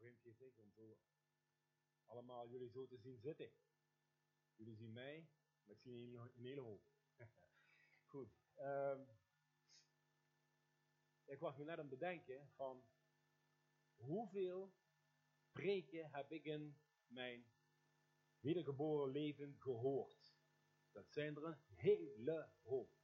vreemd gezicht om zo allemaal jullie zo te zien zitten. Jullie zien mij, maar ik zie een, een hele hoop. Goed. ehm, ik was me net aan het bedenken van hoeveel preken heb ik in mijn wedergeboren leven gehoord. Dat zijn er een hele hoop.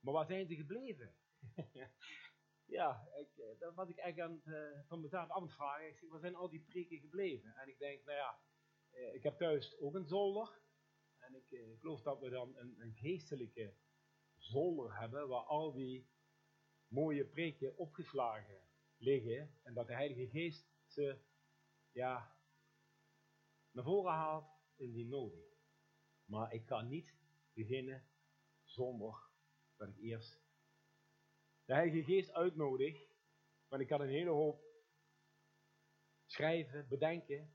Maar waar zijn ze gebleven? ja, ik, eh, dat was ik eigenlijk aan het, eh, van het vragen. Ik zeg, waar zijn al die preken gebleven? En ik denk, nou ja, eh, ik heb thuis ook een zolder. En ik geloof dat we dan een, een geestelijke zolder hebben, waar al die mooie preken opgeslagen liggen. En dat de Heilige Geest ze ja, naar voren haalt indien nodig. Maar ik ga niet beginnen zonder dat ik eerst de Heilige Geest uitnodig. Want ik kan een hele hoop schrijven, bedenken.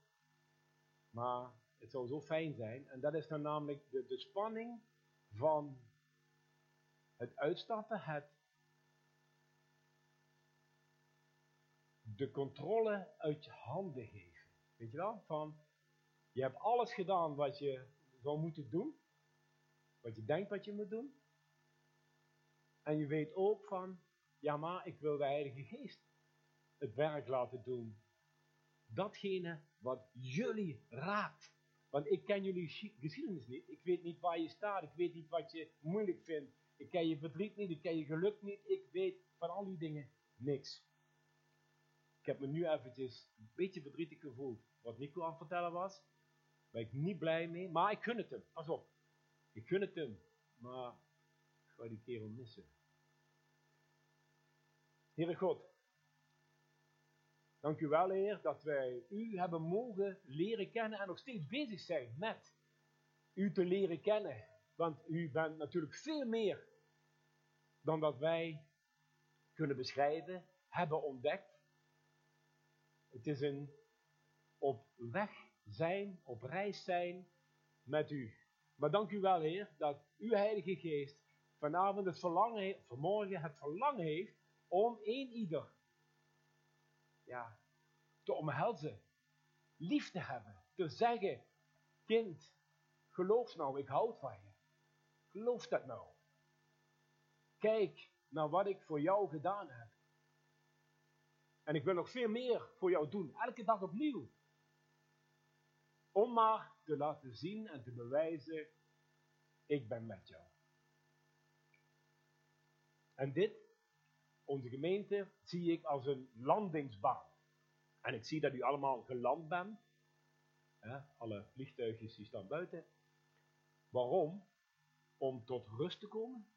Maar het zou zo fijn zijn. En dat is dan namelijk de, de spanning van het uitstappen, het de controle uit je handen geven. Weet je wel? Van, je hebt alles gedaan wat je zou moeten doen. Wat je denkt wat je moet doen. En je weet ook van, ja maar ik wil de Heilige Geest het werk laten doen. Datgene wat jullie raakt. Want ik ken jullie geschiedenis niet. Ik weet niet waar je staat. Ik weet niet wat je moeilijk vindt. Ik ken je verdriet niet. Ik ken je geluk niet. Ik weet van al die dingen niks. Ik heb me nu eventjes een beetje verdrietig gevoeld. Wat Nico aan het vertellen was. Ben ik niet blij mee. Maar ik gun het hem. Pas op. Ik gun het hem. Maar ik ga die kerel missen. Heere God. Dank u wel, Heer, dat wij u hebben mogen leren kennen en nog steeds bezig zijn met u te leren kennen. Want u bent natuurlijk veel meer dan dat wij kunnen beschrijven, hebben ontdekt. Het is een op weg zijn, op reis zijn met u. Maar dank u wel, Heer, dat uw Heilige Geest vanavond het verlangen vanmorgen het verlangen heeft om één ieder ja, te omhelzen, lief te hebben, te zeggen, kind, geloof nou, ik houd van je. Geloof dat nou. Kijk naar wat ik voor jou gedaan heb. En ik wil nog veel meer voor jou doen, elke dag opnieuw. Om maar te laten zien en te bewijzen, ik ben met jou. En dit, onze gemeente, zie ik als een landingsbaan. En ik zie dat u allemaal geland bent. alle vliegtuigjes die staan buiten. Waarom? Om tot rust te komen.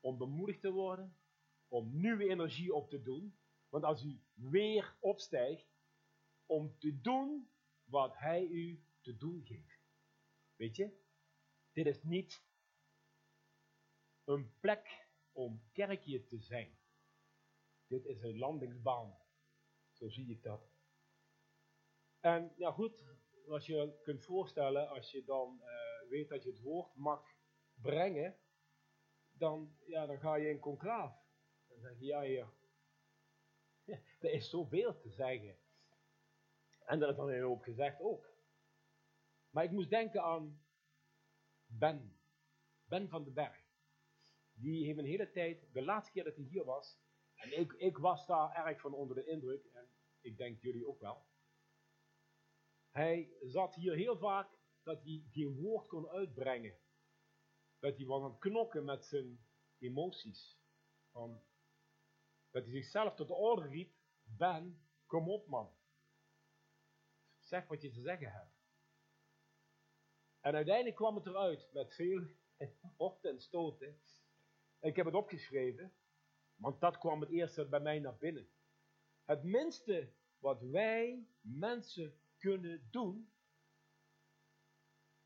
Om bemoedigd te worden. Om nieuwe energie op te doen. Want als u weer opstijgt, om te doen wat hij u te doen geeft. Weet je? Dit is niet een plek om kerkje te zijn. Dit is een landingsbaan. Zo zie ik dat. En ja goed, als je kunt voorstellen, als je dan uh, weet dat je het woord mag brengen, dan, ja, dan ga je in conclaaf. Dan zeg je, ja heer, er is zoveel te zeggen. En dat is dan een hoop gezegd ook. Maar ik moest denken aan Ben. Ben van den Berg. Die heeft een hele tijd, de laatste keer dat hij hier was, en ik, ik was daar erg van onder de indruk, en ik denk jullie ook wel. Hij zat hier heel vaak dat hij geen woord kon uitbrengen. Dat hij was aan het knokken met zijn emoties. Dat hij zichzelf tot de orde riep, Ben, kom op man. Zeg wat je te zeggen hebt. En uiteindelijk kwam het eruit met veel horten en stoten. Ik heb het opgeschreven, want dat kwam het eerste bij mij naar binnen. Het minste wat wij mensen kunnen doen,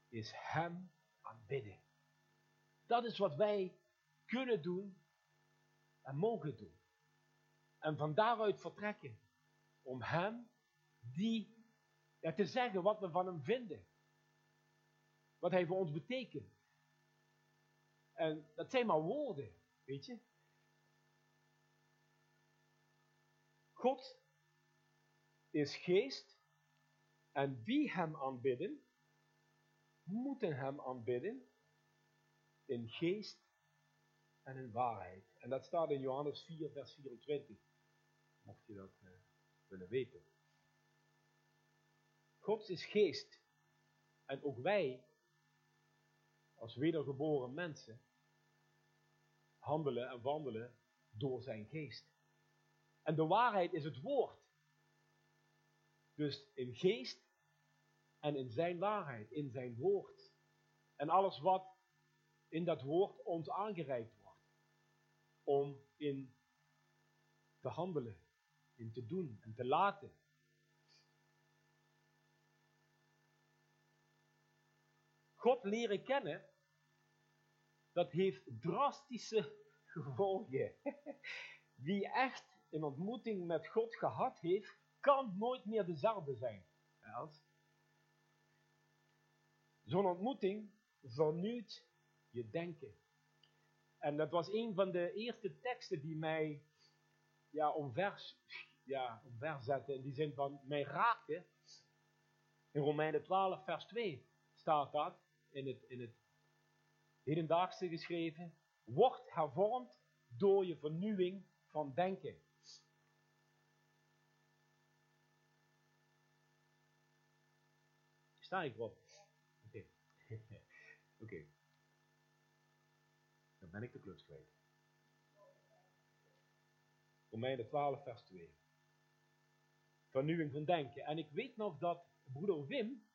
is Hem aanbidden. Dat is wat wij kunnen doen en mogen doen. En van daaruit vertrekken om Hem die, te zeggen wat we van Hem vinden. Wat Hij voor ons betekent. En dat zijn maar woorden, weet je. God is geest en wie hem aanbidden, moeten hem aanbidden in geest en in waarheid. En dat staat in Johannes 4, vers 24, mocht je dat uh, willen weten. God is geest en ook wij, als wedergeboren mensen, handelen en wandelen door zijn geest. En de waarheid is het woord. Dus in geest en in zijn waarheid, in zijn woord. En alles wat in dat woord ons aangereikt wordt. Om in te handelen, in te doen en te laten. God leren kennen, dat heeft drastische gevolgen. Wie echt een ontmoeting met God gehad heeft, kan nooit meer dezelfde zijn. Zo'n ontmoeting vernieuwt je denken. En dat was een van de eerste teksten die mij ja, omver, ja, omver zette. In die zin van mij raakte. In Romeinen 12, vers 2 staat dat in het, in het hedendaagse geschreven. Wordt hervormd door je vernieuwing van denken. Sta ik op? Oké. Oké. Dan ben ik de klus kwijt. Romeinen 12, vers 2. Vernieuwing van denken. En ik weet nog dat broeder Wim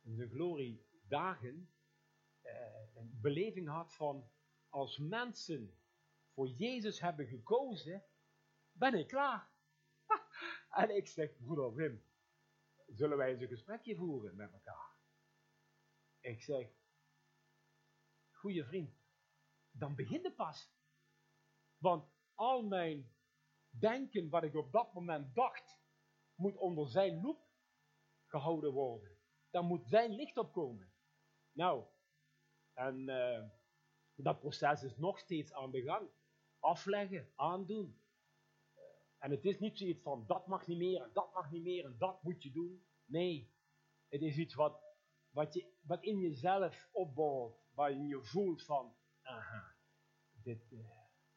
in zijn glorie dagen eh, een beleving had van als mensen voor Jezus hebben gekozen, ben ik klaar. en ik zeg, broeder Wim, zullen wij eens een gesprekje voeren met elkaar? Ik zeg, goede vriend, dan begin je pas. Want al mijn denken wat ik op dat moment dacht, moet onder zijn loep gehouden worden. Dan moet zijn licht opkomen. Nou, en uh, dat proces is nog steeds aan de gang. Afleggen, aandoen. En het is niet zoiets van dat mag niet meer en dat mag niet meer en dat moet je doen. Nee, het is iets wat, wat, je, wat in jezelf opbouwt, waar je voelt van, aha, dit, uh,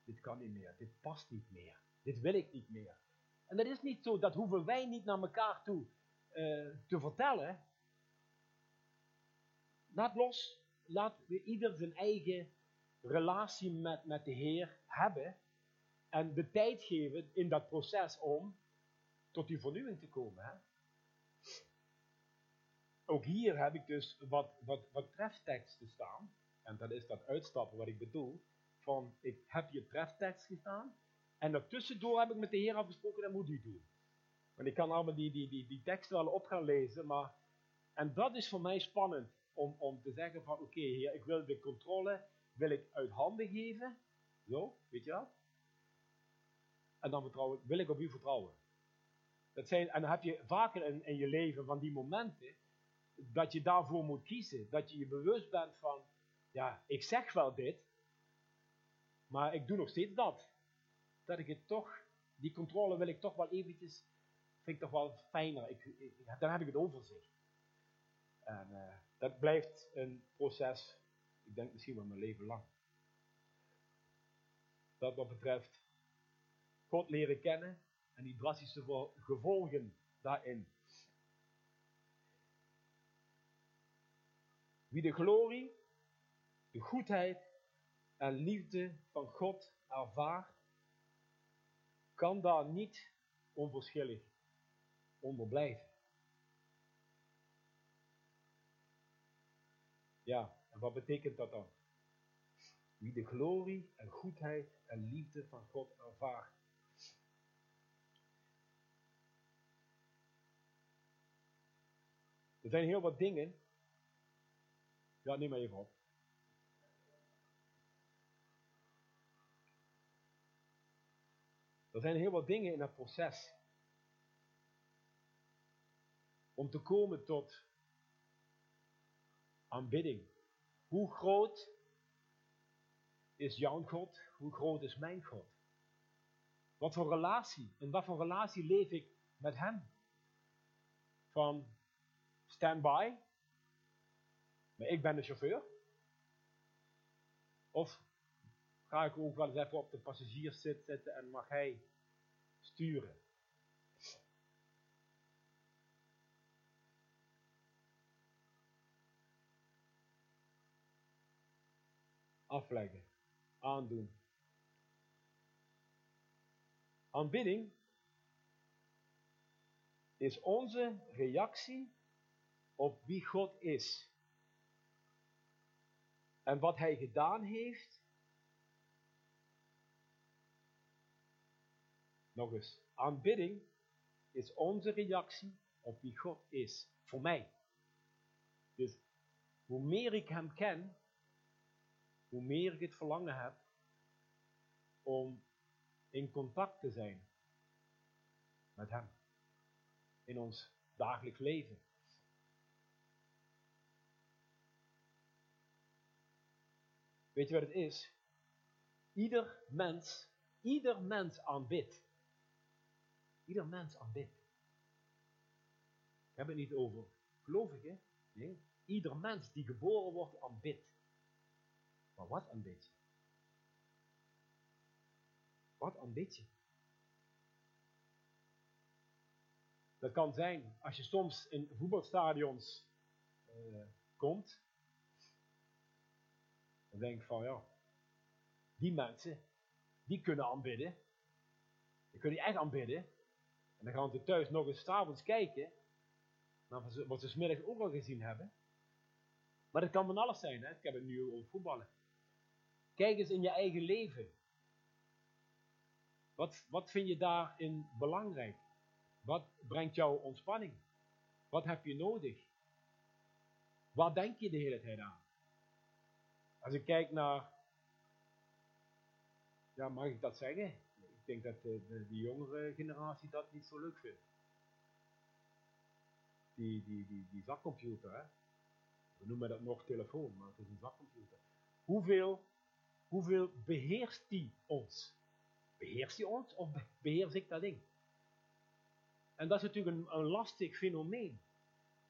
dit kan niet meer, dit past niet meer, dit wil ik niet meer. En dat is niet zo, dat hoeven wij niet naar elkaar toe uh, te vertellen. Laat los, laat ieder zijn eigen relatie met, met de Heer hebben en de tijd geven in dat proces om tot die vernieuwing te komen. Hè? Ook hier heb ik dus wat, wat, wat trefteksten staan. En dat is dat uitstappen wat ik bedoel. Van ik heb hier treftekst gestaan. En daartussendoor heb ik met de Heer afgesproken, dat moet u doen. Want ik kan allemaal die, die, die, die teksten wel op gaan lezen. Maar, en dat is voor mij spannend. Om, om te zeggen van oké Heer, ik wil de controle wil ik uit handen geven. Zo, weet je dat? En dan vertrouwen, wil ik op u vertrouwen. Dat zijn, en dan heb je vaker in, in je leven van die momenten dat je daarvoor moet kiezen. Dat je je bewust bent van, ja, ik zeg wel dit, maar ik doe nog steeds dat. Dat ik het toch, die controle wil ik toch wel eventjes, vind ik toch wel fijner. Ik, ik, dan heb ik het overzicht. En uh, dat blijft een proces ik denk misschien wel mijn leven lang. Dat wat betreft God leren kennen en die drastische gevolgen daarin. Wie de glorie, de goedheid en liefde van God ervaart, kan daar niet onverschillig onder blijven. Ja, en wat betekent dat dan? Wie de glorie en goedheid en liefde van God ervaart. Er zijn heel wat dingen. Ja, neem maar even op. Er zijn heel wat dingen in het proces. Om te komen tot aanbidding. Hoe groot is jouw God? Hoe groot is mijn God? Wat voor relatie? In wat voor relatie leef ik met Hem? van standby, maar ik ben de chauffeur? Of ga ik ook wel eens even op de passagierszit zitten en mag hij sturen? Afleggen, aandoen. Aanbidding is onze reactie op wie God is. En wat Hij gedaan heeft. Nog eens, aanbidding is onze reactie op wie God is. Voor mij. Dus hoe meer ik Hem ken, hoe meer ik het verlangen heb om in contact te zijn met Hem in ons dagelijks leven. Weet je wat het is? Ieder mens, ieder mens aanbidt. Ieder mens aanbidt. Ik heb het niet over gelovigen. Nee. Ieder mens die geboren wordt aanbidt. Maar wat aanbidt je? Wat aanbidt je? Dat kan zijn als je soms in voetbalstadions uh, komt. Dan denk ik van ja, die mensen, die kunnen aanbidden. Die kunnen echt aanbidden. En dan gaan ze thuis nog eens avonds kijken. Naar wat ze smiddags ook al gezien hebben. Maar dat kan van alles zijn. Hè? Ik heb het nu over voetballen. Kijk eens in je eigen leven. Wat, wat vind je daarin belangrijk? Wat brengt jou ontspanning? Wat heb je nodig? Waar denk je de hele tijd aan? Als ik kijk naar, ja, mag ik dat zeggen? Ik denk dat de, de, de jongere generatie dat niet zo leuk vindt. Die, die, die, die zakcomputer, hè? We noemen dat nog telefoon, maar het is een zakcomputer. Hoeveel, hoeveel beheerst die ons? Beheerst die ons of beheers ik dat ding? En dat is natuurlijk een, lastig fenomeen.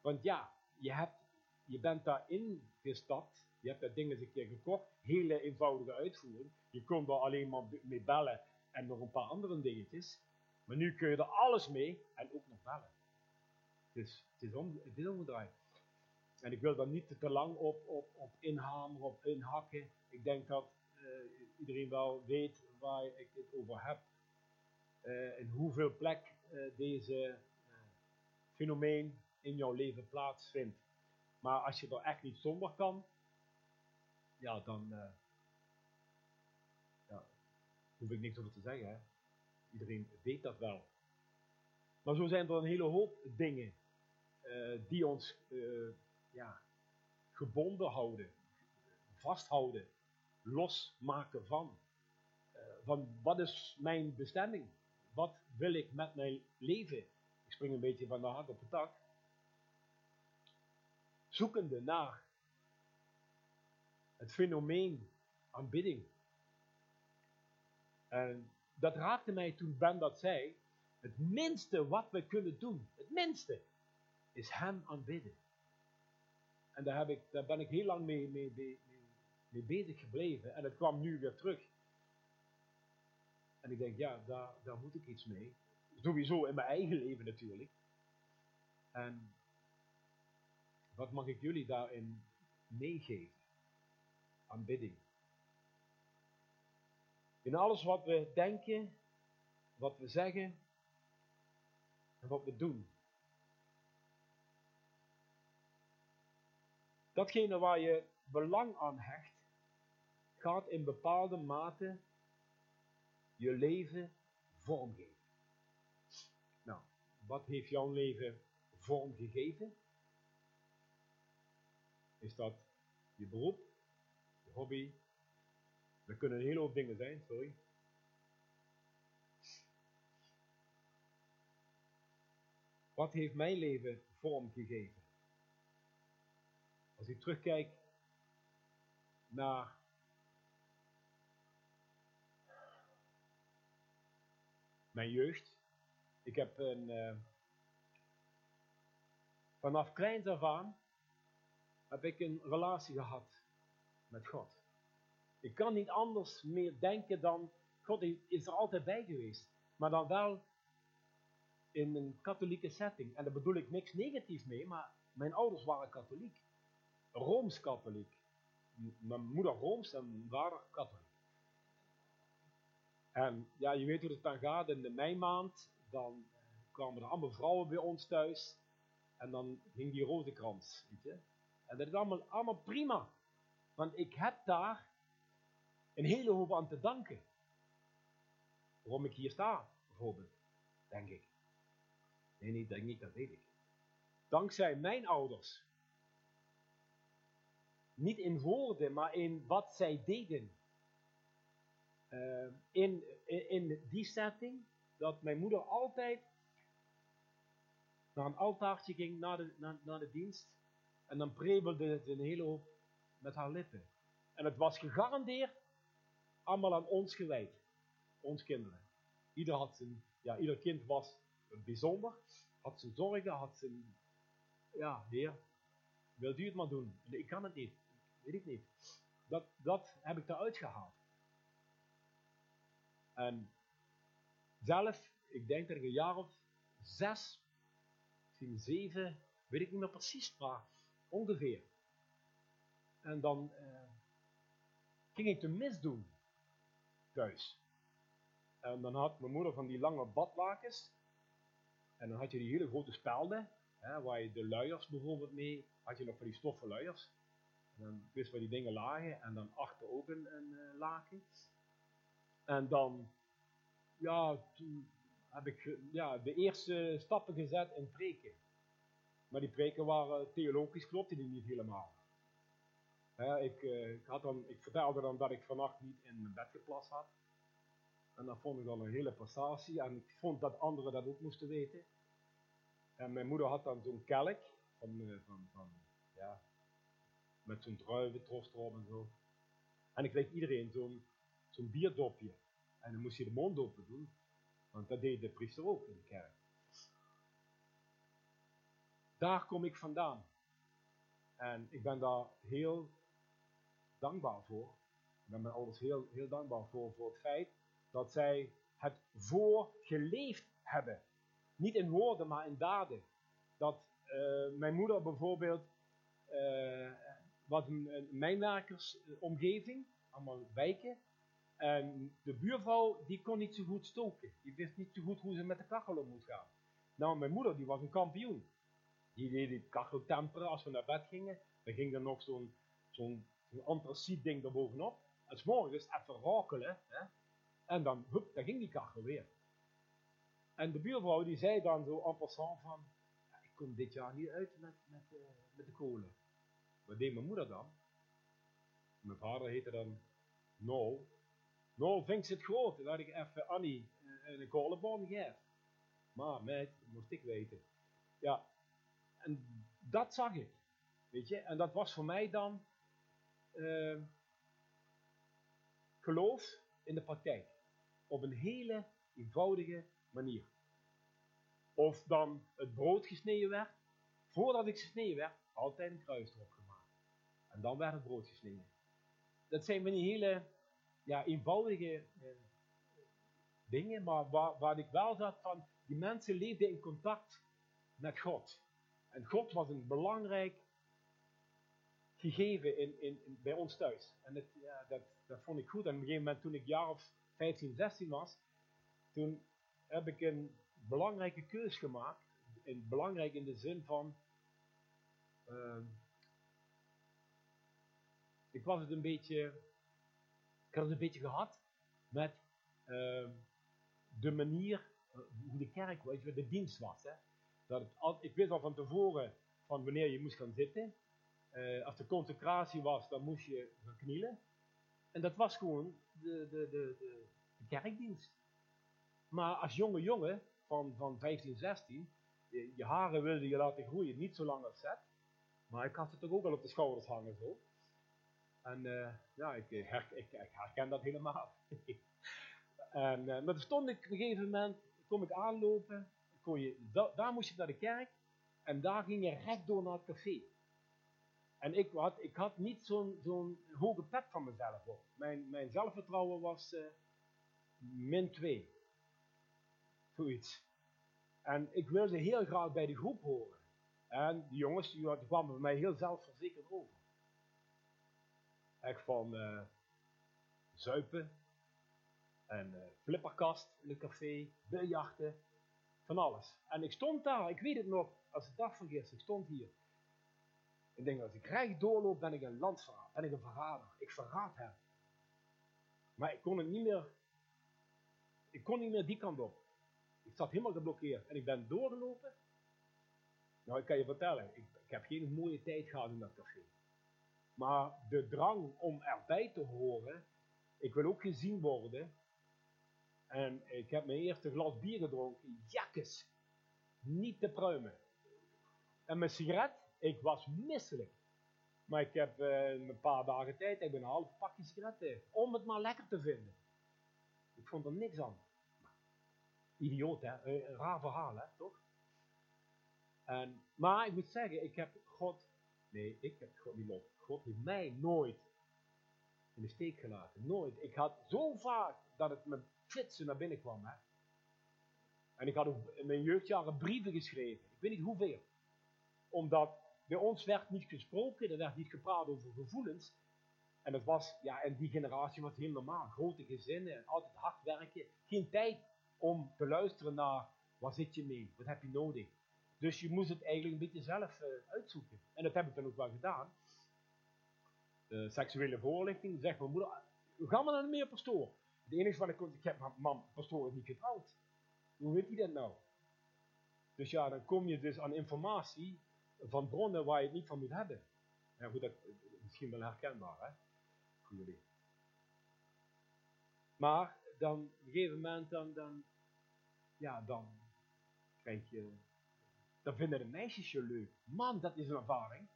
Want ja, je, hebt, je bent daarin gestapt, je hebt dat ding eens een keer gekocht, hele eenvoudige uitvoering. Je kon er alleen maar mee bellen en nog een paar andere dingetjes. Maar nu kun je er alles mee en ook nog bellen. Dus het is, om, het is omgedraaid. En ik wil daar niet te lang op, op, op inhameren, op inhakken. Ik denk dat uh, iedereen wel weet waar ik het over heb. Uh, in hoeveel plek uh, deze fenomeen in jouw leven plaatsvindt. Maar als je er echt niet zonder kan, ja, dan ja, hoef ik niks over te zeggen. Hè. Iedereen weet dat wel. Maar zo zijn er een hele hoop dingen die ons ja, gebonden houden, vasthouden, losmaken van. Van wat is mijn bestemming? Wat wil ik met mijn leven? Ik spring een beetje van de hak op de tak. Zoekende naar het fenomeen aanbidding. En dat raakte mij toen Ben dat zei. Het minste wat we kunnen doen, het minste, is Hem aanbidden. En daar, heb ik, daar ben ik heel lang mee, mee, mee, bezig gebleven. En het kwam nu weer terug. En ik denk, ja, daar, daar moet ik iets mee. Sowieso in mijn eigen leven natuurlijk. En wat mag ik jullie daarin meegeven? Aanbidding. In alles wat we denken, wat we zeggen en wat we doen. Datgene waar je belang aan hecht, gaat in bepaalde mate je leven vormgeven. Nou, wat heeft jouw leven vormgegeven? Is dat je beroep, hobby? Dat kunnen een hele hoop dingen zijn, sorry. Wat heeft mijn leven vormgegeven? Als ik terugkijk naar mijn jeugd. Ik heb een, uh, vanaf kleins af aan heb ik een relatie gehad met God. Ik kan niet anders meer denken dan, God is er altijd bij geweest. Maar dan wel in een katholieke setting. En daar bedoel ik niks negatiefs mee, maar mijn ouders waren katholiek. Rooms-katholiek. Mijn moeder Rooms en vader katholiek. En ja, je weet hoe het dan gaat. In de meimaand, dan kwamen er allemaal vrouwen bij ons thuis. En dan ging die rozenkrans, weet je. En dat is allemaal, allemaal prima. Want ik heb daar een hele hoop aan te danken. Waarom ik hier sta, bijvoorbeeld, denk ik. Nee, nee, denk niet, dat weet ik. Dankzij mijn ouders. Niet in woorden, maar in wat zij deden. Uh, in, in, die setting, dat mijn moeder altijd naar een altaartje ging na de, na, na de dienst. En dan prebelde ze een hele hoop met haar lippen. En het was gegarandeerd allemaal aan ons gewijd. Ons kinderen. Ieder, had zijn, ja, ieder kind was bijzonder. Had zijn zorgen, had zijn... Ja, heer, wilt u het maar doen? ik kan het niet. Weet ik niet. Dat, dat heb ik eruit gehaald. En zelf, ik denk ik een jaar of zes, misschien zeven, weet ik niet meer precies, maar ongeveer. En dan uh, ging ik de mis doen thuis. En dan had mijn moeder van die lange badlakens. En dan had je die hele grote spelden, hè, waar je de luiers bijvoorbeeld mee, had je nog van die stoffen luiers. En dan wist waar die dingen lagen en dan achter ook een, een uh, laken. En dan, ja, toen heb ik ja, de eerste stappen gezet in preken. Maar die preken waren theologisch, klopte die niet helemaal. Ik, uh, ik, had dan, ik vertelde dan dat ik vannacht niet in mijn bed geplast had. En dat vond ik dan een hele prestatie. En ik vond dat anderen dat ook moesten weten. En mijn moeder had dan zo'n kelk van, uh, van, van, ja, met zo'n druiventrost erop en zo. En ik kreeg iedereen zo'n zo'n bierdopje. En dan moest je de mond open doen. Want dat deed de priester ook in de kerk. Daar kom ik vandaan. En ik ben daar heel dankbaar voor. Ik ben mijn ouders heel, heel dankbaar voor, voor het feit dat zij het voorgeleefd hebben. Niet in woorden, maar in daden. Dat uh, mijn moeder bijvoorbeeld uh, was een, een mijnwerkersomgeving, allemaal wijken. En de buurvrouw die kon niet zo goed stoken. Die wist niet zo goed hoe ze met de kachel om moest gaan. Nou, mijn moeder die was een kampioen. Die deed die kachel temperen als we naar bed gingen. Dan ging er nog zo'n zo'n antraciet ding erbovenop. En s morgens even rokelen. Hè? En dan, hup, dan ging die kachel weer. En de buurvrouw die zei dan zo en passant van, ja, ik kom dit jaar niet uit met, met, uh, met de kolen. Wat deed mijn moeder dan? Mijn vader heette dan No. No, vindt ze het groot. Dat ik even Annie uh, een kolenbon geef. Maar, meid, moest ik weten. Ja, en dat zag ik. Weet je, en dat was voor mij dan uh, geloof in de praktijk. Op een hele eenvoudige manier. Of dan het brood gesneden werd. Voordat ik gesneden werd, altijd een kruis erop gemaakt. En dan werd het brood gesneden. Dat zijn van die hele ja, eenvoudige eh, dingen, maar waar, waar ik wel zat van, die mensen leefden in contact met God. En God was een belangrijk gegeven in, in, bij ons thuis. En dat, ja, dat, dat vond ik goed. En op een gegeven moment, toen ik jaar of 15, 16 was, toen heb ik een belangrijke keus gemaakt. In, belangrijk in de zin van. Uh, ik was het een beetje. Ik had het een beetje gehad met uh, de manier uh, hoe de kerk, de dienst was. Hè? Dat het ik wist al van tevoren van wanneer je moest gaan zitten. Uh, als de consecratie was, dan moest je gaan knielen. En dat was gewoon de, de, de, de, kerkdienst. Maar als jonge jongen van, van 15, 16, je, je, haren wilde je laten groeien, niet zo lang als zet. Maar ik had ze toch ook al op de schouders hangen zo. En uh, ja, ik, her, ik, ik, herken dat helemaal. en, uh, maar toen stond ik op een gegeven moment, kom ik aanlopen, kon je, da, daar moest je naar de kerk. En daar ging je rechtdoor naar het café. En ik had, ik had niet zo'n zo'n hoge pet van mezelf op. Mijn, mijn zelfvertrouwen was uh, min 2. Zoiets. En ik wilde heel graag bij de groep horen. En die jongens die, kwamen mij heel zelfverzekerd over. Echt van uh, zuipen en uh, flipperkast in het café, biljarten, van alles. En ik stond daar, ik weet het nog, als de dag van gisteren, ik stond hier. Ik denk, als ik recht doorloop, ben ik een landverrader, ben ik een verrader. Ik verraad hem. Maar ik kon het niet meer, ik kon niet meer die kant op. Ik zat helemaal geblokkeerd en ik ben doorgelopen. Nou, ik kan je vertellen, ik, ik heb geen mooie tijd gehad in dat café. Maar de drang om erbij te horen, ik wil ook gezien worden. En ik heb mijn eerste glas bier gedronken, jakkes, niet te pruimen. En mijn sigaret, ik was misselijk. Maar ik heb uh, een paar dagen tijd, ik ben een half pakje sigaretten, om het maar lekker te vinden. Ik vond er niks aan. Idioot, hè? Een raar verhaal, hè? Toch? En, maar ik moet zeggen, ik heb God, nee, ik heb God niet los. God heeft mij nooit in de steek gelaten. Nooit. Ik had zo vaak dat het me flitsen naar binnen kwam. Hè? En ik had in mijn jeugdjaren brieven geschreven. Ik weet niet hoeveel. Omdat bij ons werd niet gesproken, er werd niet gepraat over gevoelens. En het was, ja, in die generatie was heel normaal. Grote gezinnen en altijd hard werken. Geen tijd om te luisteren naar, waar zit je mee? Wat heb je nodig? Dus je moest het eigenlijk een beetje zelf uh, uitzoeken. En dat heb ik dan ook wel gedaan. Uh, seksuele voorlichting, zegt mijn moeder, ga maar naar de meer pastoor. Het enige wat ik kon, ik heb, mam, pastoor is niet getrouwd. Hoe weet hij dat nou? Dus ja, dan kom je dus aan informatie van bronnen waar je het niet van moet hebben. Ja, goed, dat is misschien wel herkenbaar, hè? Voor jullie. Maar dan, op een gegeven moment, dan, dan, ja, dan krijg je, dan vinden de meisjes je leuk. Man, dat is een ervaring.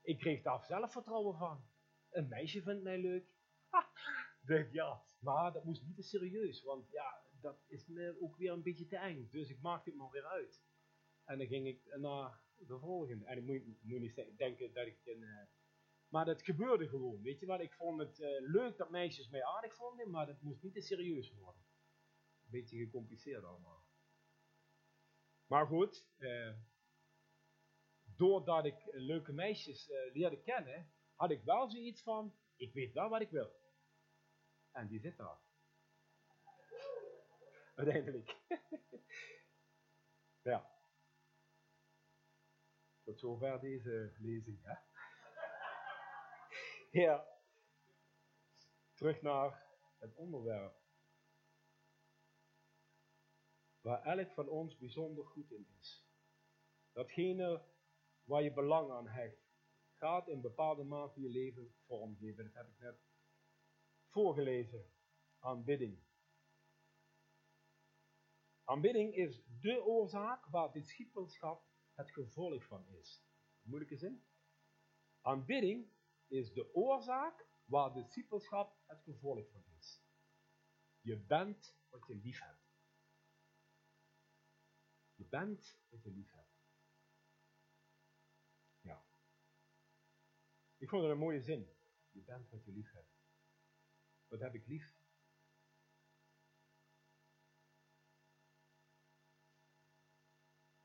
Ik kreeg daar zelfvertrouwen van. Een meisje vindt mij leuk. Ha, denk ja, maar dat moest niet te serieus, want ja, dat is me ook weer een beetje te eng. Dus ik maakte het maar weer uit. En dan ging ik naar de volgende. En ik moet, moet niet denken dat ik een. Uh, maar dat gebeurde gewoon, weet je wat? Ik vond het uh, leuk dat meisjes mij aardig vonden, maar dat moest niet te serieus worden. Een beetje gecompliceerd allemaal. Maar goed, uh, doordat ik leuke meisjes leerde kennen, had ik wel zoiets van, ik weet wel wat ik wil. En die zit daar. Uiteindelijk. ja. Zover deze lezing, hè? ja. Terug naar het onderwerp. Waar elk van ons bijzonder goed in is. Datgene waar je belang aan hecht, gaat in bepaalde mate je leven vormgeven. Dat heb ik net voorgelezen. Aanbidding. Aanbidding is de oorzaak waar discipelschap het gevolg van is. Moeilijke zin? Aanbidding is de oorzaak waar discipelschap het gevolg van is. Je bent wat je lief hebt. Je bent wat je lief hebt. Ja. Ik vond het een mooie zin. Je bent wat je lief hebt. Wat heb ik lief?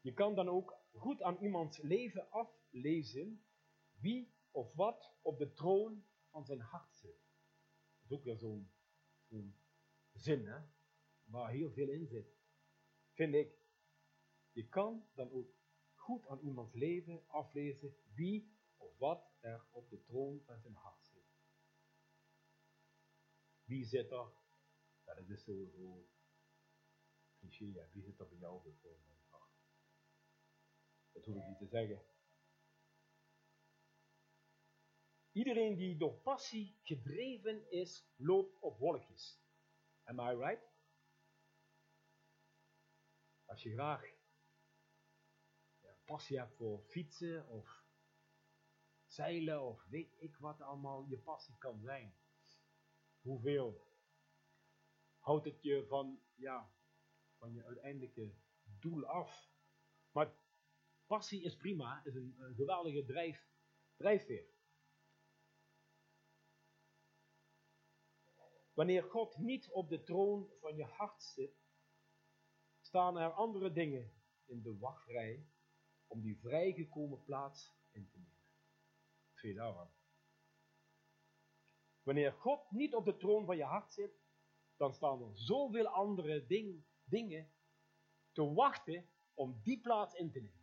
Je kan dan ook goed aan iemands leven aflezen wie of wat op de troon van zijn hart zit. Dat is ook weer zo'n zin, hè, waar heel veel in zit. Vind ik. Je kan dan ook goed aan iemands leven aflezen wie of wat er op de troon van zijn hart zit. Wie zit er? Dat is zo, zo cliché, wie zit er bij jou op de? Dat hoef ik niet te zeggen. Iedereen die door passie gedreven is, loopt op wolkjes. Am I right? Als je graag ja, passie hebt voor fietsen of zeilen of weet ik wat allemaal je passie kan zijn. Hoeveel houdt het je van, ja, van je uiteindelijke doel af? Maar passie is prima, is een, geweldige drijf, drijfveer. Wanneer God niet op de troon van je hart zit, staan er andere dingen in de wachtrij om die vrijgekomen plaats in te nemen. Veel daarvan. Wanneer God niet op de troon van je hart zit, dan staan er zoveel andere ding, dingen te wachten om die plaats in te nemen,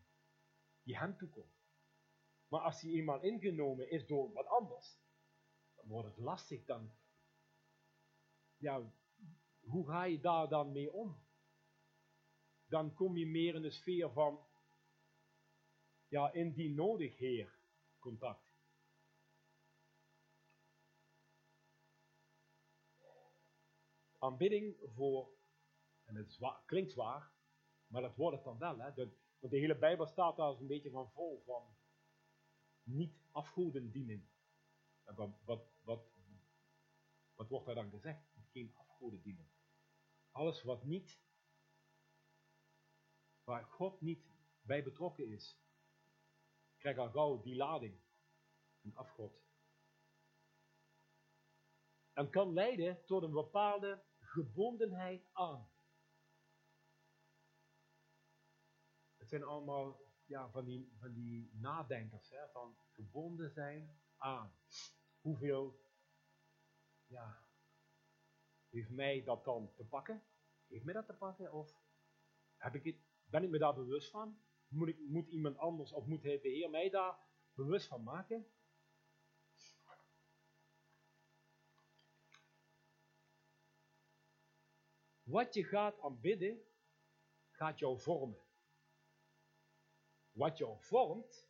die hem toekomt. Maar als die eenmaal ingenomen is door wat anders, dan wordt het lastig. Dan, ja, hoe ga je daar dan mee om? Dan kom je meer in de sfeer van, ja, indien nodig, Heer, contact. Aanbidding voor, en het klinkt zwaar, maar dat wordt het dan wel. Hè? De, want de hele Bijbel staat daar een beetje van vol van niet afgoden dienen. En wat, wat, wat, wat wordt daar dan gezegd? Geen afgoden dienen. Alles wat niet, waar God niet bij betrokken is, krijgt al gauw die lading. Een afgod. En kan leiden tot een bepaalde gebondenheid aan. Het zijn allemaal ja, van, die, van die nadenkers, hè, van gebonden zijn aan. Hoeveel ja, heeft mij dat dan te pakken? Heeft mij dat te pakken? Of heb ik het, ben ik me daar bewust van? Moet, ik, moet iemand anders of moet de Heer mij daar bewust van maken? Wat je gaat aanbidden, gaat jou vormen. Wat jou vormt,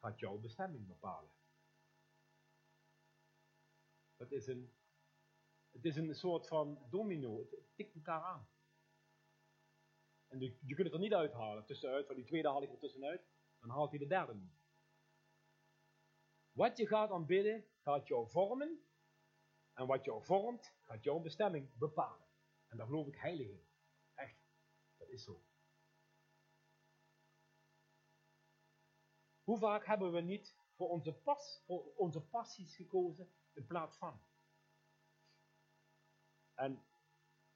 gaat jouw bestemming bepalen. Het is een, het is een soort van domino. Het tikt elkaar aan. En je, kunt het er niet uithalen. Tussenuit, van die tweede haal ik er tussenuit. Dan haalt hij de derde niet. Wat je gaat aanbidden, gaat jou vormen. En wat jou vormt, gaat jouw bestemming bepalen. En daar geloof ik heilig in. Echt. Dat is zo. Hoe vaak hebben we niet voor onze, pas, voor onze passies gekozen in plaats van? En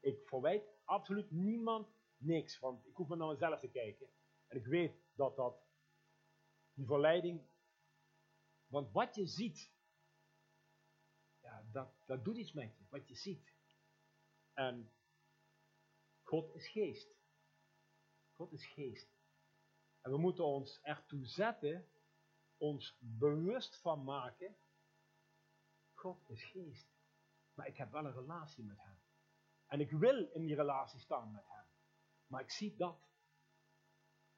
ik verwijt absoluut niemand niks, want ik hoef maar naar mezelf te kijken. En ik weet dat dat, die verleiding, want wat je ziet, ja, dat, dat doet iets met je, wat je ziet. En God is geest. God is geest. En we moeten ons ertoe zetten, ons bewust van maken, God is geest. Maar ik heb wel een relatie met Hem. En ik wil in die relatie staan met Hem. Maar ik zie dat.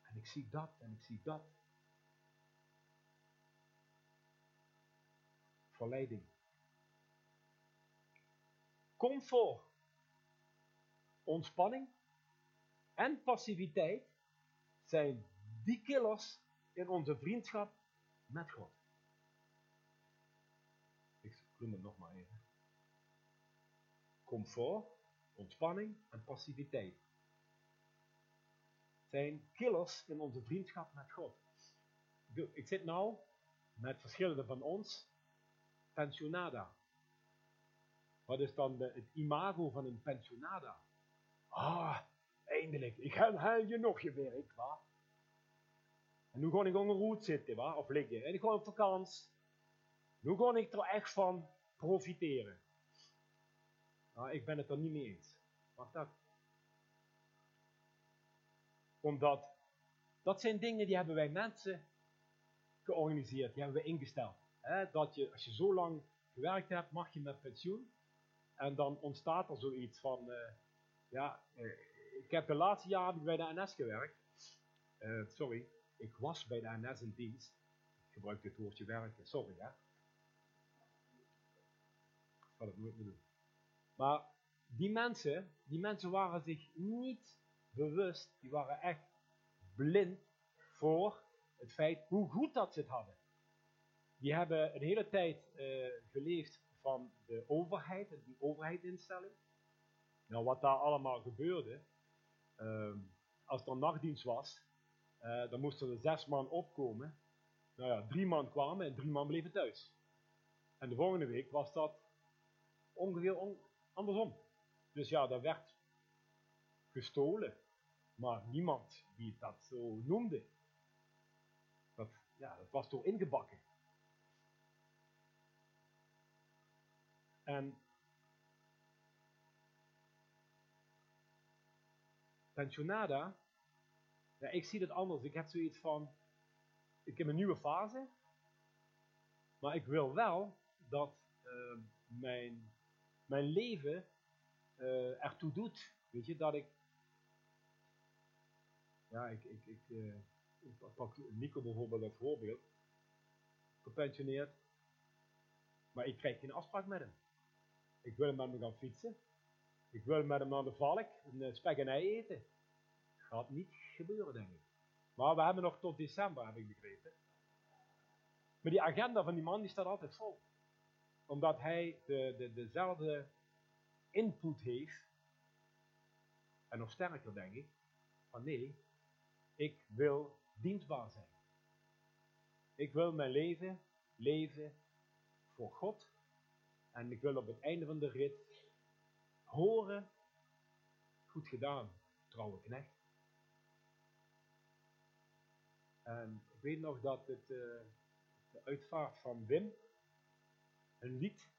En ik zie dat en ik zie dat. Verleiding. Comfort. Ontspanning en passiviteit zijn die killers in onze vriendschap met God. Ik noem het nog maar even. Comfort, ontspanning en passiviteit zijn killers in onze vriendschap met God. Ik zit nou met verschillende van ons pensionada. Wat is dan de, het imago van een pensionada? Ah, eindelijk, ik heb je nog je werk, wa? En nu ga ik gewoon roet zitten, of liggen. En ik ga op vakantie. Nu ga ik er echt van profiteren. Nou, ik ben het er niet mee eens. Wacht dat. Omdat, dat zijn dingen die hebben wij mensen georganiseerd, die hebben we ingesteld. dat je, als je zo lang gewerkt hebt, mag je met pensioen. En dan ontstaat er zoiets van, uh, ja, uh, ik heb de laatste jaren bij de NS gewerkt. Uh, sorry, ik was bij de NS in dienst. Ik gebruik dit woordje werken, sorry hè. Ik zal het nooit meer doen. Maar die mensen, die mensen waren zich niet bewust, die waren echt blind voor het feit hoe goed dat ze het hadden. Die hebben een hele tijd uh, geleefd van de overheid, die overheidinstelling. Nou, wat daar allemaal gebeurde, uh, als er nachtdienst was, Uh, dan moesten er zes man opkomen. Nou ja, drie man kwamen en drie man bleven thuis. En de volgende week was dat ongeveer andersom. Dus ja, dat werd gestolen. Maar niemand die dat zo noemde. Dat, ja, dat was toch ingebakken. En pensionada, ja, ik zie het anders. Ik heb zoiets van, ik heb een nieuwe fase, maar ik wil wel dat uh, mijn, mijn leven uh, ertoe doet. Weet je, dat ik, ja, ik, ik, uh, ik pak Nico bijvoorbeeld als voorbeeld, gepensioneerd, maar ik krijg geen afspraak met hem. Ik wil met hem gaan fietsen. Ik wil met hem naar de valk een eh, spek en ei eten. Gaat niet gebeuren, denk ik. Maar we hebben nog tot december, heb ik begrepen. Maar die agenda van die man die staat altijd vol. Omdat hij de, de, dezelfde input heeft. En nog sterker, denk ik. Van nee, ik wil dienstbaar zijn. Ik wil mijn leven leven voor God en ik wil op het einde van de rit horen, goed gedaan, trouwe knecht. En ik weet nog dat het, uh, de uitvaart van Wim, een lied,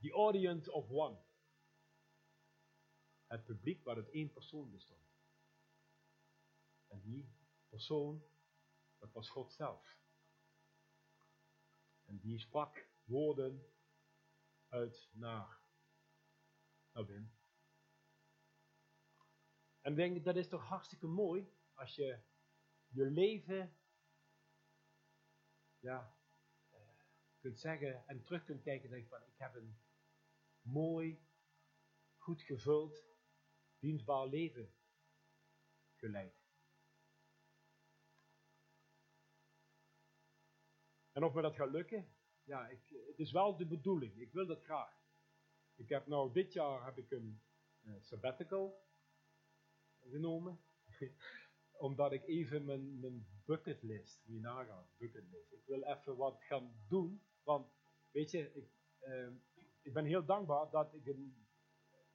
The Audience of One. Het publiek waar het één persoon bestond. En die persoon, dat was God zelf. En die sprak woorden uit naar, naar Wim. En ik denk, dat is toch hartstikke mooi als je je leven ja, eh, kunt zeggen en terug kunt kijken en van ik heb een mooi, goed gevuld, dienstbaar leven geleid. En of me dat gaat lukken, ja, ik, het is wel de bedoeling. Ik wil dat graag. Ik heb nou, dit jaar heb ik een uh, sabbatical genomen. Omdat ik even mijn, mijn bucketlist, moet je nagaan, bucketlist. Ik wil even wat gaan doen. Want, weet je, ik, uh, ik ben heel dankbaar dat ik een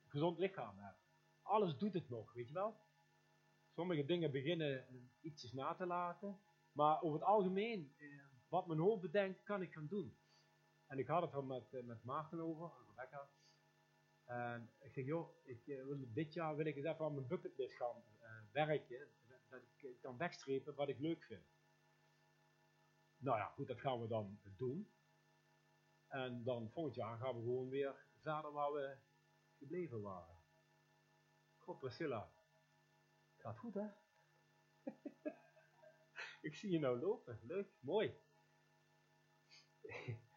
gezond lichaam heb. Alles doet het nog, weet je wel. Sommige dingen beginnen ietsjes na te laten. Maar over het algemeen, uh, wat mijn hoofd bedenkt, kan ik gaan doen. En ik had het er met, eh, met Maarten over, Rebecca. En ik zeg, joh, ik, eh, dit jaar wil ik eens even aan mijn bucketlist gaan werken. Dat ik kan wegstrepen wat ik leuk vind. Nou ja, goed, dat gaan we dan doen. En dan volgend jaar gaan we gewoon weer verder waar we gebleven waren. God, Priscilla. Gaat goed, hè? ik zie je nou lopen. Leuk, mooi.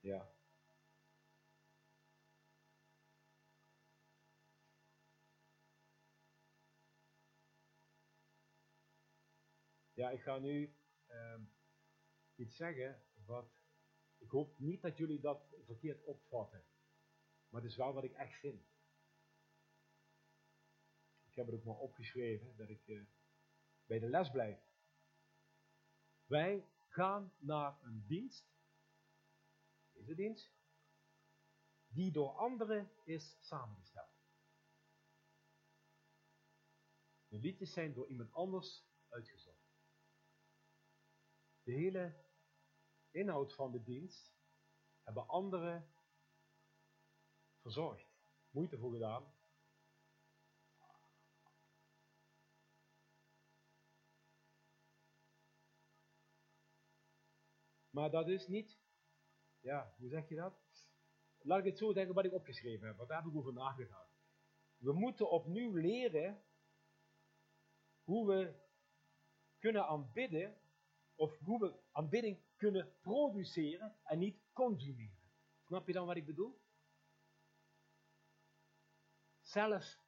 Ja. Ja, ik ga nu uh, iets zeggen wat. Ik hoop niet dat jullie dat verkeerd opvatten. Maar het is wel wat ik echt vind. Ik heb het ook maar opgeschreven dat ik uh, bij de les blijf. Wij gaan naar een dienst deze dienst, die door anderen is samengesteld. De liedjes zijn door iemand anders uitgezocht. De hele inhoud van de dienst hebben anderen verzorgd, moeite voor gedaan. Maar dat is niet ja, hoe zeg je dat? Laat ik het zo zeggen wat ik opgeschreven heb, want daar heb ik over nagedacht. We moeten opnieuw leren hoe we kunnen aanbidden, of hoe we aanbidding kunnen produceren en niet consumeren. Snap je dan wat ik bedoel? Zelf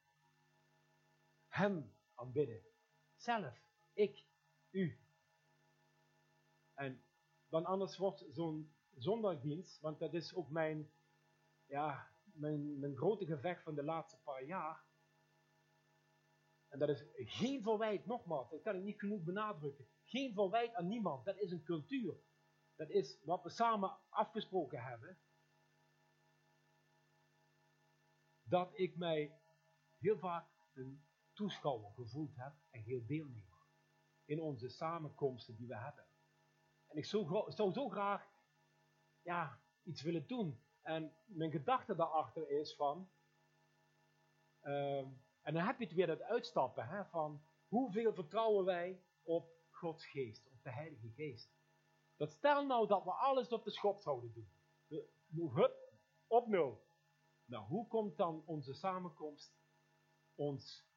Hem aanbidden. Zelf, ik, u. En dan anders wordt zo'n zondagdienst, want dat is ook mijn, ja, mijn, mijn grote gevecht van de laatste paar jaar. En dat is geen verwijt, nogmaals, dat kan ik niet genoeg benadrukken. Geen verwijt aan niemand, dat is een cultuur. Dat is wat we samen afgesproken hebben. Dat ik mij heel vaak een toeschouwer gevoeld heb en heel deelnemer. In onze samenkomsten die we hebben. En ik zou, zo graag ja, iets willen doen. En mijn gedachte daarachter is van, ehm, en dan heb je het weer dat uitstappen hè, van hoeveel vertrouwen wij op Gods geest, op de Heilige Geest. Dat stel nou dat we alles op de schop zouden doen. Hup, op nul. Nou, hoe komt dan onze samenkomst, ons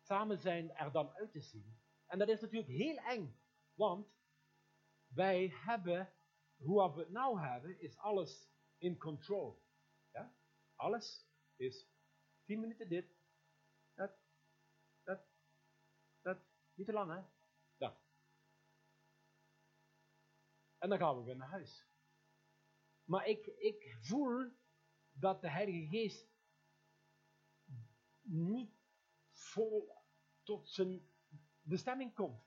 samen zijn er dan uit te zien? En dat is natuurlijk heel eng, want wij hebben, hoe we het nou hebben, is alles in control. Ja? Alles is 10 minuten dit, dat, dat, dat, niet te lang hè. Ja. En dan gaan we weer naar huis. Maar ik, ik voel dat de Heilige Geest niet vol tot zijn bestemming komt.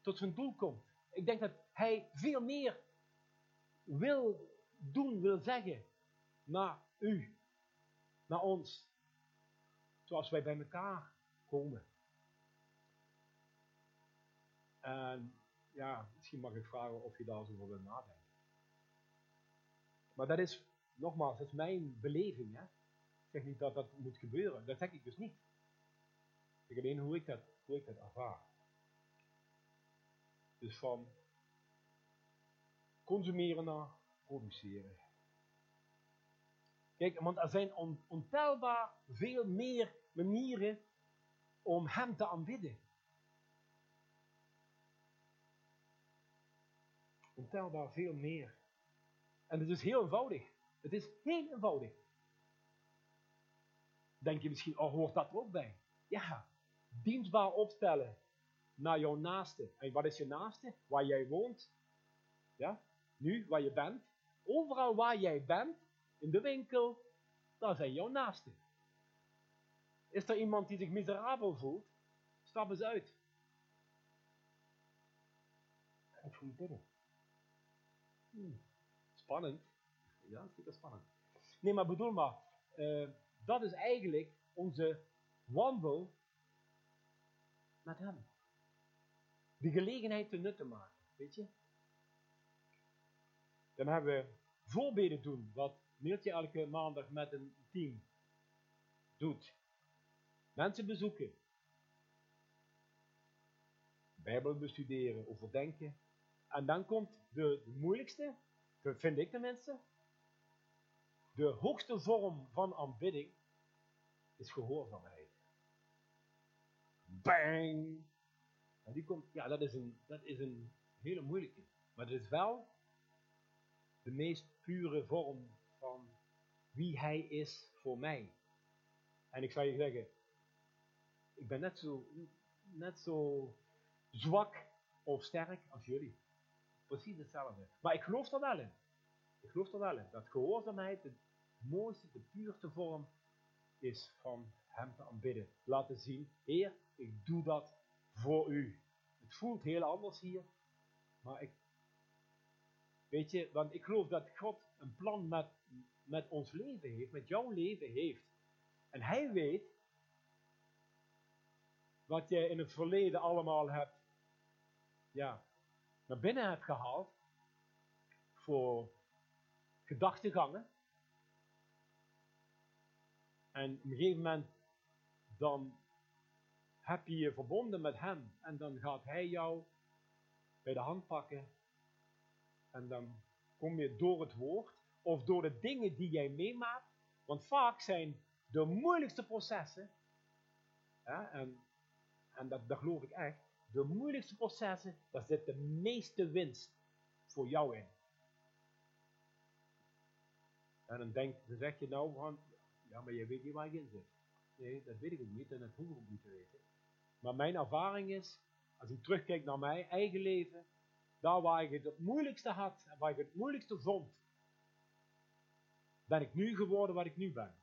Tot zijn doel komt. Ik denk dat hij veel meer wil doen, wil zeggen naar u, naar ons. Zoals wij bij elkaar komen. En ja, misschien mag ik vragen of je daar zo over wil nadenken. Maar dat is, nogmaals, dat is mijn beleving. Hè? Ik zeg niet dat dat moet gebeuren. Dat zeg ik dus niet. Ik zeg alleen hoe ik dat, hoe ik dat ervaar. Dus van consumeren naar produceren. Kijk, want er zijn ontelbaar veel meer manieren om Hem te aanbidden. Ontelbaar veel meer. En het is heel eenvoudig. Het is heel eenvoudig. Denk je misschien, oh, hoort dat er ook bij? Ja, dienstbaar opstellen naar jouw naaste. En wat is je naaste? Waar jij woont. Ja, nu, waar je bent. Overal waar jij bent, in de winkel, daar zijn jouw naasten. Is er iemand die zich miserabel voelt? Stap eens uit. Ik voel binnen. Hmm. Spannend. Ja, super spannend. Nee, maar bedoel maar, uh, dat is eigenlijk onze wandel met hem. De gelegenheid te nutten maken, weet je. Dan hebben we voorbeden doen, wat Neeltje elke maandag met een team doet. Mensen bezoeken. Bijbel bestuderen, overdenken. En dan komt de, de moeilijkste, vind ik tenminste, de hoogste vorm van aanbidding is gehoorzaamheid. Bang! En die komt, ja, dat is, een, dat is een hele moeilijke. Maar het is wel de meest pure vorm van wie hij is voor mij. En ik zou je zeggen, ik ben net zo, net zo zwak of sterk als jullie. Precies hetzelfde. Maar ik geloof er wel in. Ik geloof er wel in. Dat gehoorzaamheid de mooiste, de puurste vorm is van hem te aanbidden. Laten zien, Heer, ik doe dat voor u. Het voelt heel anders hier, maar ik, weet je, want ik geloof dat God een plan met, met ons leven heeft, met jouw leven heeft. En hij weet wat je in het verleden allemaal hebt, ja, naar binnen hebt gehaald voor gedachtegangen. En op een gegeven moment dan heb je je verbonden met hem en dan gaat hij jou bij de hand pakken en dan kom je door het woord of door de dingen die jij meemaakt, want vaak zijn de moeilijkste processen, en, en dat, dat geloof ik echt, de moeilijkste processen, daar zit de meeste winst voor jou in. En dan, denk, dan zeg je nou van, ja, maar je weet niet waar je in zit. Nee, dat weet ik ook niet en dat hoef ik ook niet te weten. Maar mijn ervaring is, als ik terugkijk naar mijn eigen leven, daar waar ik het moeilijkste had en waar ik het moeilijkste vond, ben ik nu geworden wat ik nu ben.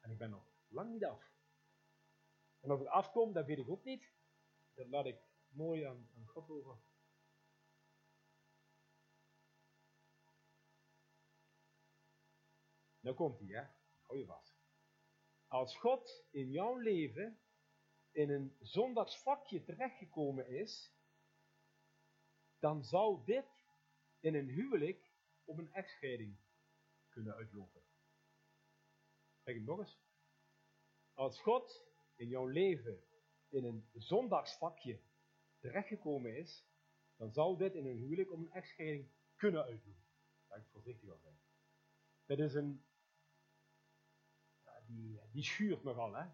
En ik ben nog lang niet af. En als het afkomt, dat weet ik ook niet. Dat laat ik mooi aan, aan God over. Nou komt hij, hè? Hou je vast. Als God in jouw leven in een zondagsvakje terechtgekomen is, dan zou dit in een huwelijk op een echtscheiding kunnen uitlopen. Zeg ik nog eens. Als God in jouw leven in een zondagsvakje terechtgekomen is, dan zal dit in een huwelijk om een echtscheiding kunnen uitlopen. Daar ik voorzichtig al zijn. Dat is een. Die, die schuurt nogal, hè?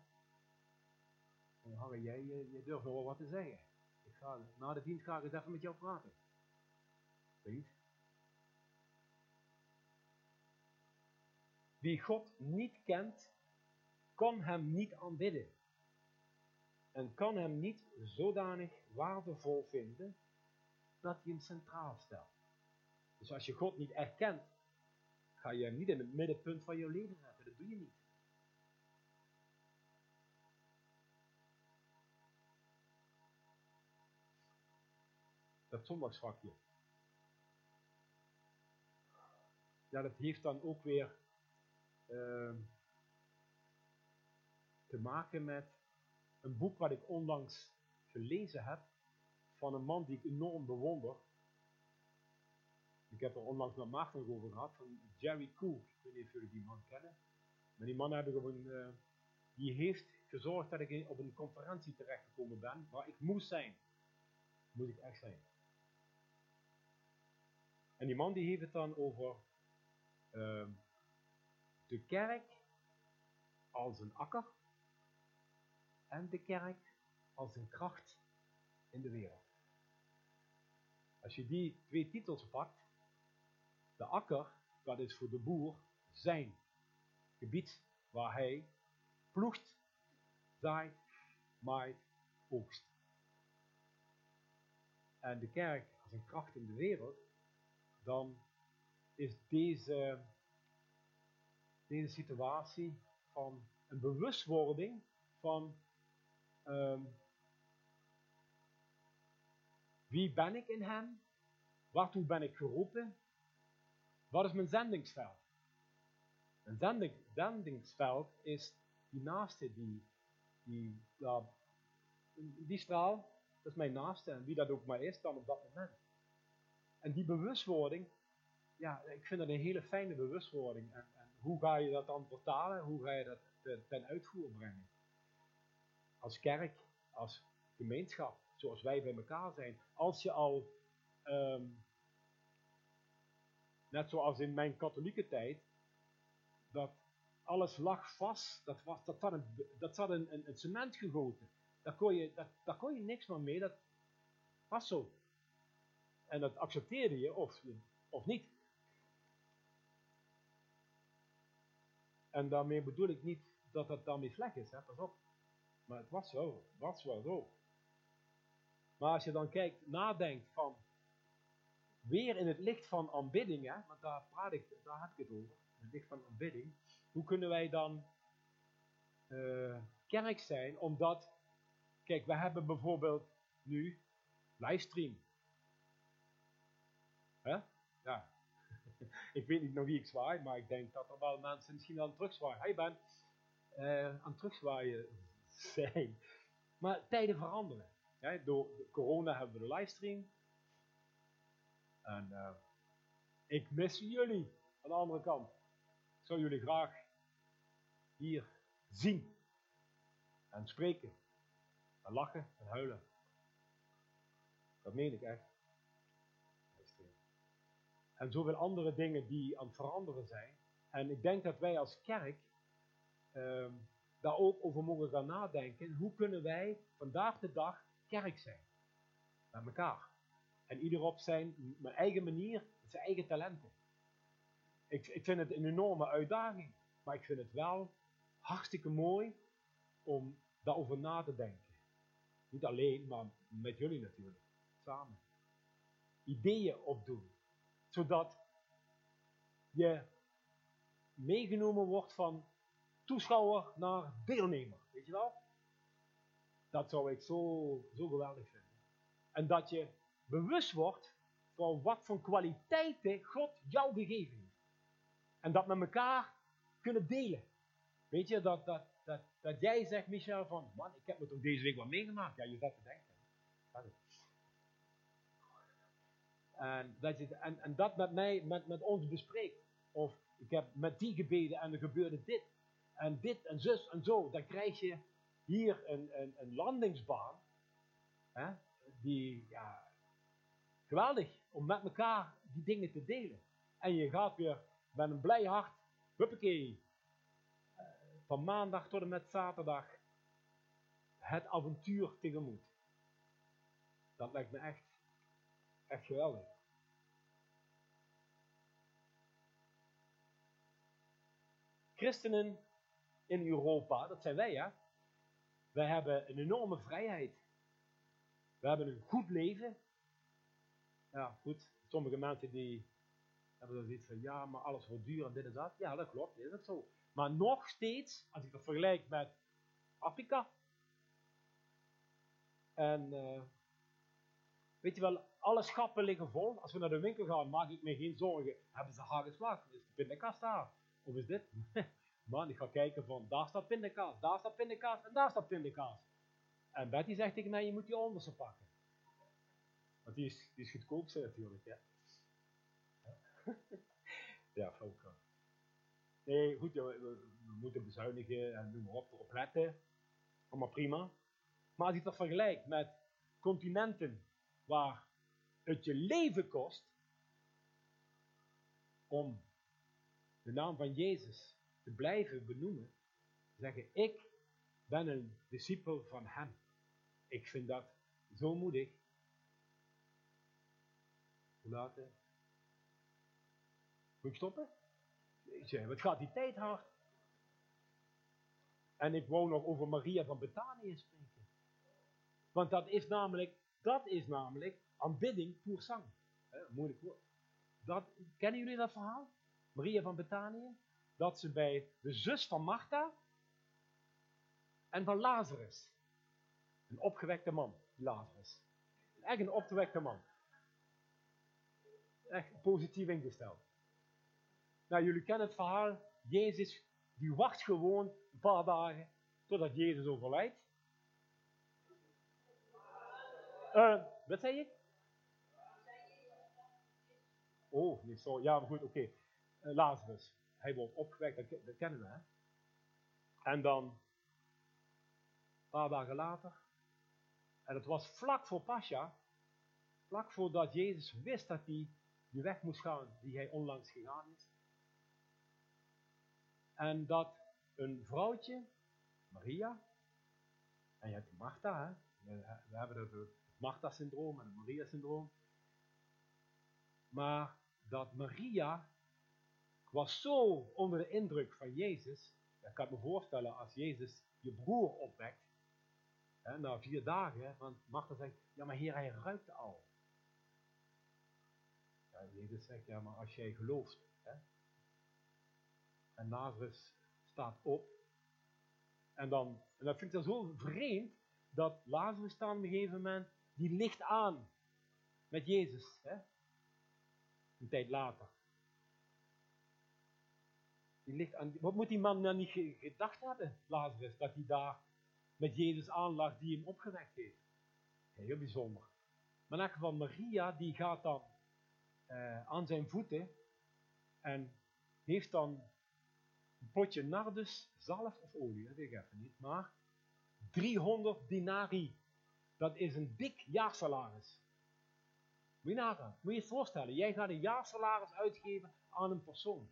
Harry, jij, jij durft nog wel wat te zeggen. Na de dienst ga ik even met jou praten. Vriend. Wie God niet kent, kan hem niet aanbidden. En kan hem niet zodanig waardevol vinden dat hij hem centraal stelt. Dus als je God niet erkent, ga je hem niet in het middenpunt van je leven zetten. Dat doe je niet. Dat zondagsvakje. Ja, dat heeft dan ook weer uh, te maken met een boek wat ik onlangs gelezen heb van een man die ik enorm bewonder. Ik heb er onlangs met Maarten over gehad, van Jerry Cook. Ik weet niet of jullie die man kennen. Maar die man heb ik op een, uh, die heeft gezorgd dat ik op een conferentie terechtgekomen ben, waar ik moest zijn. Moet ik echt zijn. En die man die heeft het dan over uh, de kerk als een akker en de kerk als een kracht in de wereld. Als je die twee titels pakt, de akker, dat is voor de boer zijn gebied waar hij ploegt, zaait, maait, oogst. En de kerk als een kracht in de wereld, dan is deze, deze situatie van een bewustwording van um, wie ben ik in hem? Waartoe ben ik geroepen? Wat is mijn zendingsveld? Zending, zendingsveld is die naaste, die, die, ja, die straal, dat is mijn naaste en wie dat ook maar is dan op dat moment. En die bewustwording, ja, ik vind dat een hele fijne bewustwording. En, en hoe ga je dat dan vertalen? Hoe ga je dat ten, ten uitvoer brengen? Als kerk, als gemeenschap, zoals wij bij elkaar zijn. Als je al, um, net zoals in mijn katholieke tijd, dat alles lag vast, dat, was, dat, zat, een, dat zat een, een, cement gegoten. Daar kon, je, daar kon je niks meer mee, dat was zo. En dat accepteerde je of, of niet. En daarmee bedoel ik niet dat het daarmee slecht is, hè? pas op. Maar het was zo, was wel zo. Maar als je dan kijkt, nadenkt van, weer in het licht van aanbidding, hè, want daar, praat ik, daar heb ik het over, in het licht van aanbidding, hoe kunnen wij dan uh, kerk zijn, omdat, kijk, we hebben bijvoorbeeld nu livestream. Ik weet niet naar wie ik zwaai, maar ik denk dat er wel mensen misschien aan het terugzwaaien. Hey Ben, uh, aan het terugzwaaien zijn. Maar tijden veranderen. Door corona hebben we de livestream. En uh, ik mis jullie aan de andere kant. Ik zou jullie graag hier zien. En spreken. En lachen en huilen. Dat meen ik echt. En zoveel andere dingen die aan het veranderen zijn. En ik denk dat wij als kerk um, daar ook over mogen gaan nadenken. Hoe kunnen wij vandaag de dag kerk zijn. Met elkaar. En ieder op zijn eigen manier, zijn eigen talenten. Ik, ik vind het een enorme uitdaging. Maar ik vind het wel hartstikke mooi om daarover na te denken. Niet alleen, maar met jullie natuurlijk. Samen. Ideeën opdoen. Zodat je meegenomen wordt van toeschouwer naar deelnemer. Weet je wel? Dat zou ik zo, zo geweldig vinden. En dat je bewust wordt van wat voor kwaliteiten God jou gegeven heeft. En dat met elkaar kunnen delen. Weet je, dat, dat, dat, dat jij zegt, Michel, van, man, ik heb me toch deze week wat meegemaakt. Ja, je zat te denken. En dat, je, en, en dat met mij, met, met ons bespreekt. Of ik heb met die gebeden en er gebeurde dit. En dit en zus en zo. Dan krijg je hier een, een, een landingsbaan. Hè, die, ja, geweldig. Om met elkaar die dingen te delen. En je gaat weer met een blij hart. Huppakee. Eh, van maandag tot en met zaterdag. Het avontuur tegemoet. Dat lijkt me echt, echt geweldig. Christenen in Europa, dat zijn wij ja. Wij hebben een enorme vrijheid. We hebben een goed leven. Ja, goed. Sommige mensen die hebben dan zoiets van, ja, maar alles wordt duur en dit en dat. Ja, dat klopt, is dat zo. Maar nog steeds, als ik dat vergelijk met Afrika. En uh, weet je wel, alle schappen liggen vol. Als we naar de winkel gaan, maak ik me geen zorgen. Hebben ze haar geslagen? Is de pindakaas daar? Of is dit? Man, ik ga kijken van, daar staat pindakaas, daar staat pindakaas en daar staat pindakaas. En Betty zegt tegen mij, je moet die onderste pakken. Want die is, die is goedkoopste natuurlijk, ja. ja, ook. Nee, goed, we, we, moeten bezuinigen en noem maar op, erop letten. Allemaal prima. Maar als je dat vergelijkt met continenten waar het je leven kost om de naam van Jezus te blijven benoemen, zeggen ik ben een discipel van hem. Ik vind dat zo moedig. Hoe laat? Moet ik stoppen? Wat gaat die tijd hard? En ik wou nog over Maria van Betanië spreken. Want dat is namelijk, dat is namelijk aanbidding pour sang. moeilijk woord. Dat, kennen jullie dat verhaal? Maria van Betanië? Dat ze bij de zus van Martha en van Lazarus. Een opgewekte man, Lazarus. Echt een opgewekte man. Echt positief ingesteld. Nou, jullie kennen het verhaal. Jezus, die wacht gewoon een paar dagen totdat Jezus overlijdt. Uh, wat zei je? Oh, nee, sorry. Ja, maar goed, oké. Uh, Lazarus. Hij wordt opgewekt, dat, dat, kennen we, hè? En dan, een paar dagen later, en het was vlak voor Pascha, vlak voordat Jezus wist dat hij de weg moest gaan die hij onlangs gegaan is. En dat een vrouwtje, Maria, en je hebt Martha, hè? We, hebben het Martha-syndroom en het Maria-syndroom. Maar dat Maria was zo onder de indruk van Jezus. Ik kan me voorstellen als Jezus je broer opwekt. Hè, na vier dagen, want Martha zegt, ja maar heer, hij ruikt al. Jezus zegt, ja maar als jij gelooft, en Lazarus staat op. En, dan, en dat vind ik dan zo vreemd, dat Lazarus staat op een gegeven moment, die ligt aan met Jezus. Hè? Een tijd later. Die aan, wat moet die man dan niet gedacht hebben, Lazarus, dat hij daar met Jezus aanlag die hem opgewekt heeft? Heel bijzonder. Maar in elk geval, Maria, die gaat dan uh, aan zijn voeten en heeft dan een potje nardus, zalf of olie, dat weet ik even niet, maar 300 dinari. Dat is een dik jaarsalaris. Moet je nagaan, je voorstellen, jij gaat een jaarsalaris uitgeven aan een persoon.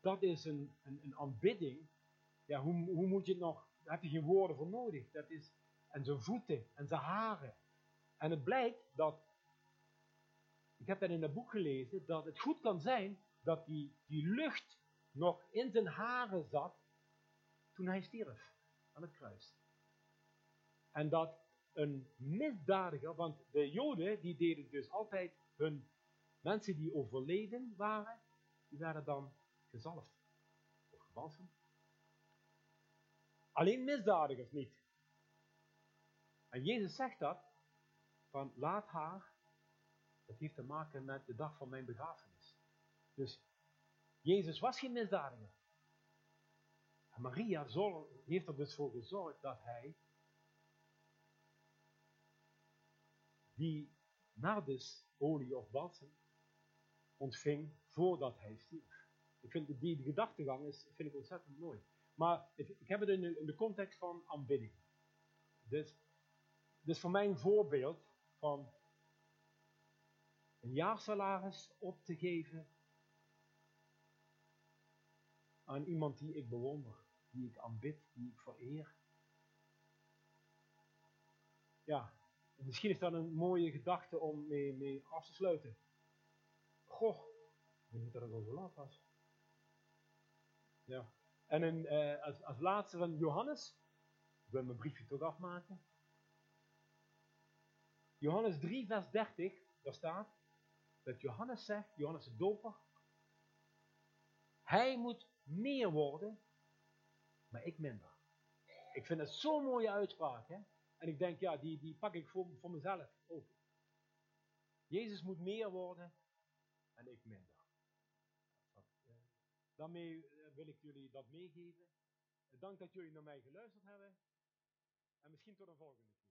Dat is een, een, een aanbidding. Ja, hoe, hoe moet je het nog, daar heb je geen woorden voor nodig. Dat is, en zijn voeten en zijn haren. En het blijkt dat, ik heb dat in het boek gelezen, dat het goed kan zijn dat die, die lucht nog in zijn haren zat toen hij stierf aan het kruis. En dat een misdadiger, want de Joden die deden dus altijd hun mensen die overleden waren, die werden dan gezalfd of gewassen. Alleen misdadigers niet. En Jezus zegt dat, van laat haar, dat heeft te maken met de dag van mijn begrafenis. Dus Jezus was geen misdadiger. Maria heeft er dus voor gezorgd dat hij die nardusolie of balsem ontving voordat hij stierf. Ik vind die, die gedachtegang is, vind ik ontzettend mooi. Maar ik, heb het in de, in de, context van aanbidding. Dus, dus voor mij een voorbeeld van een jaarsalaris op te geven aan iemand die ik bewonder, die ik aanbid, die ik vereer. Ja, misschien is dat een mooie gedachte om mee, mee af te sluiten. Goh, ik weet dat het al zo laat was. Ja. En uh, als, als laatste van Johannes, ik wil mijn briefje toch afmaken. Johannes 3, vers 30, daar staat dat Johannes zegt, Johannes de Doper, hij moet meer worden, maar ik minder. Ik vind het zo'n mooie uitspraak. Hè? En ik denk, ja, die, die pak ik voor, voor mezelf ook. Jezus moet meer worden en ik minder. Eh, daarmee eh, wil ik jullie dat meegeven. Dank dat jullie naar mij geluisterd hebben. En misschien tot een volgende keer.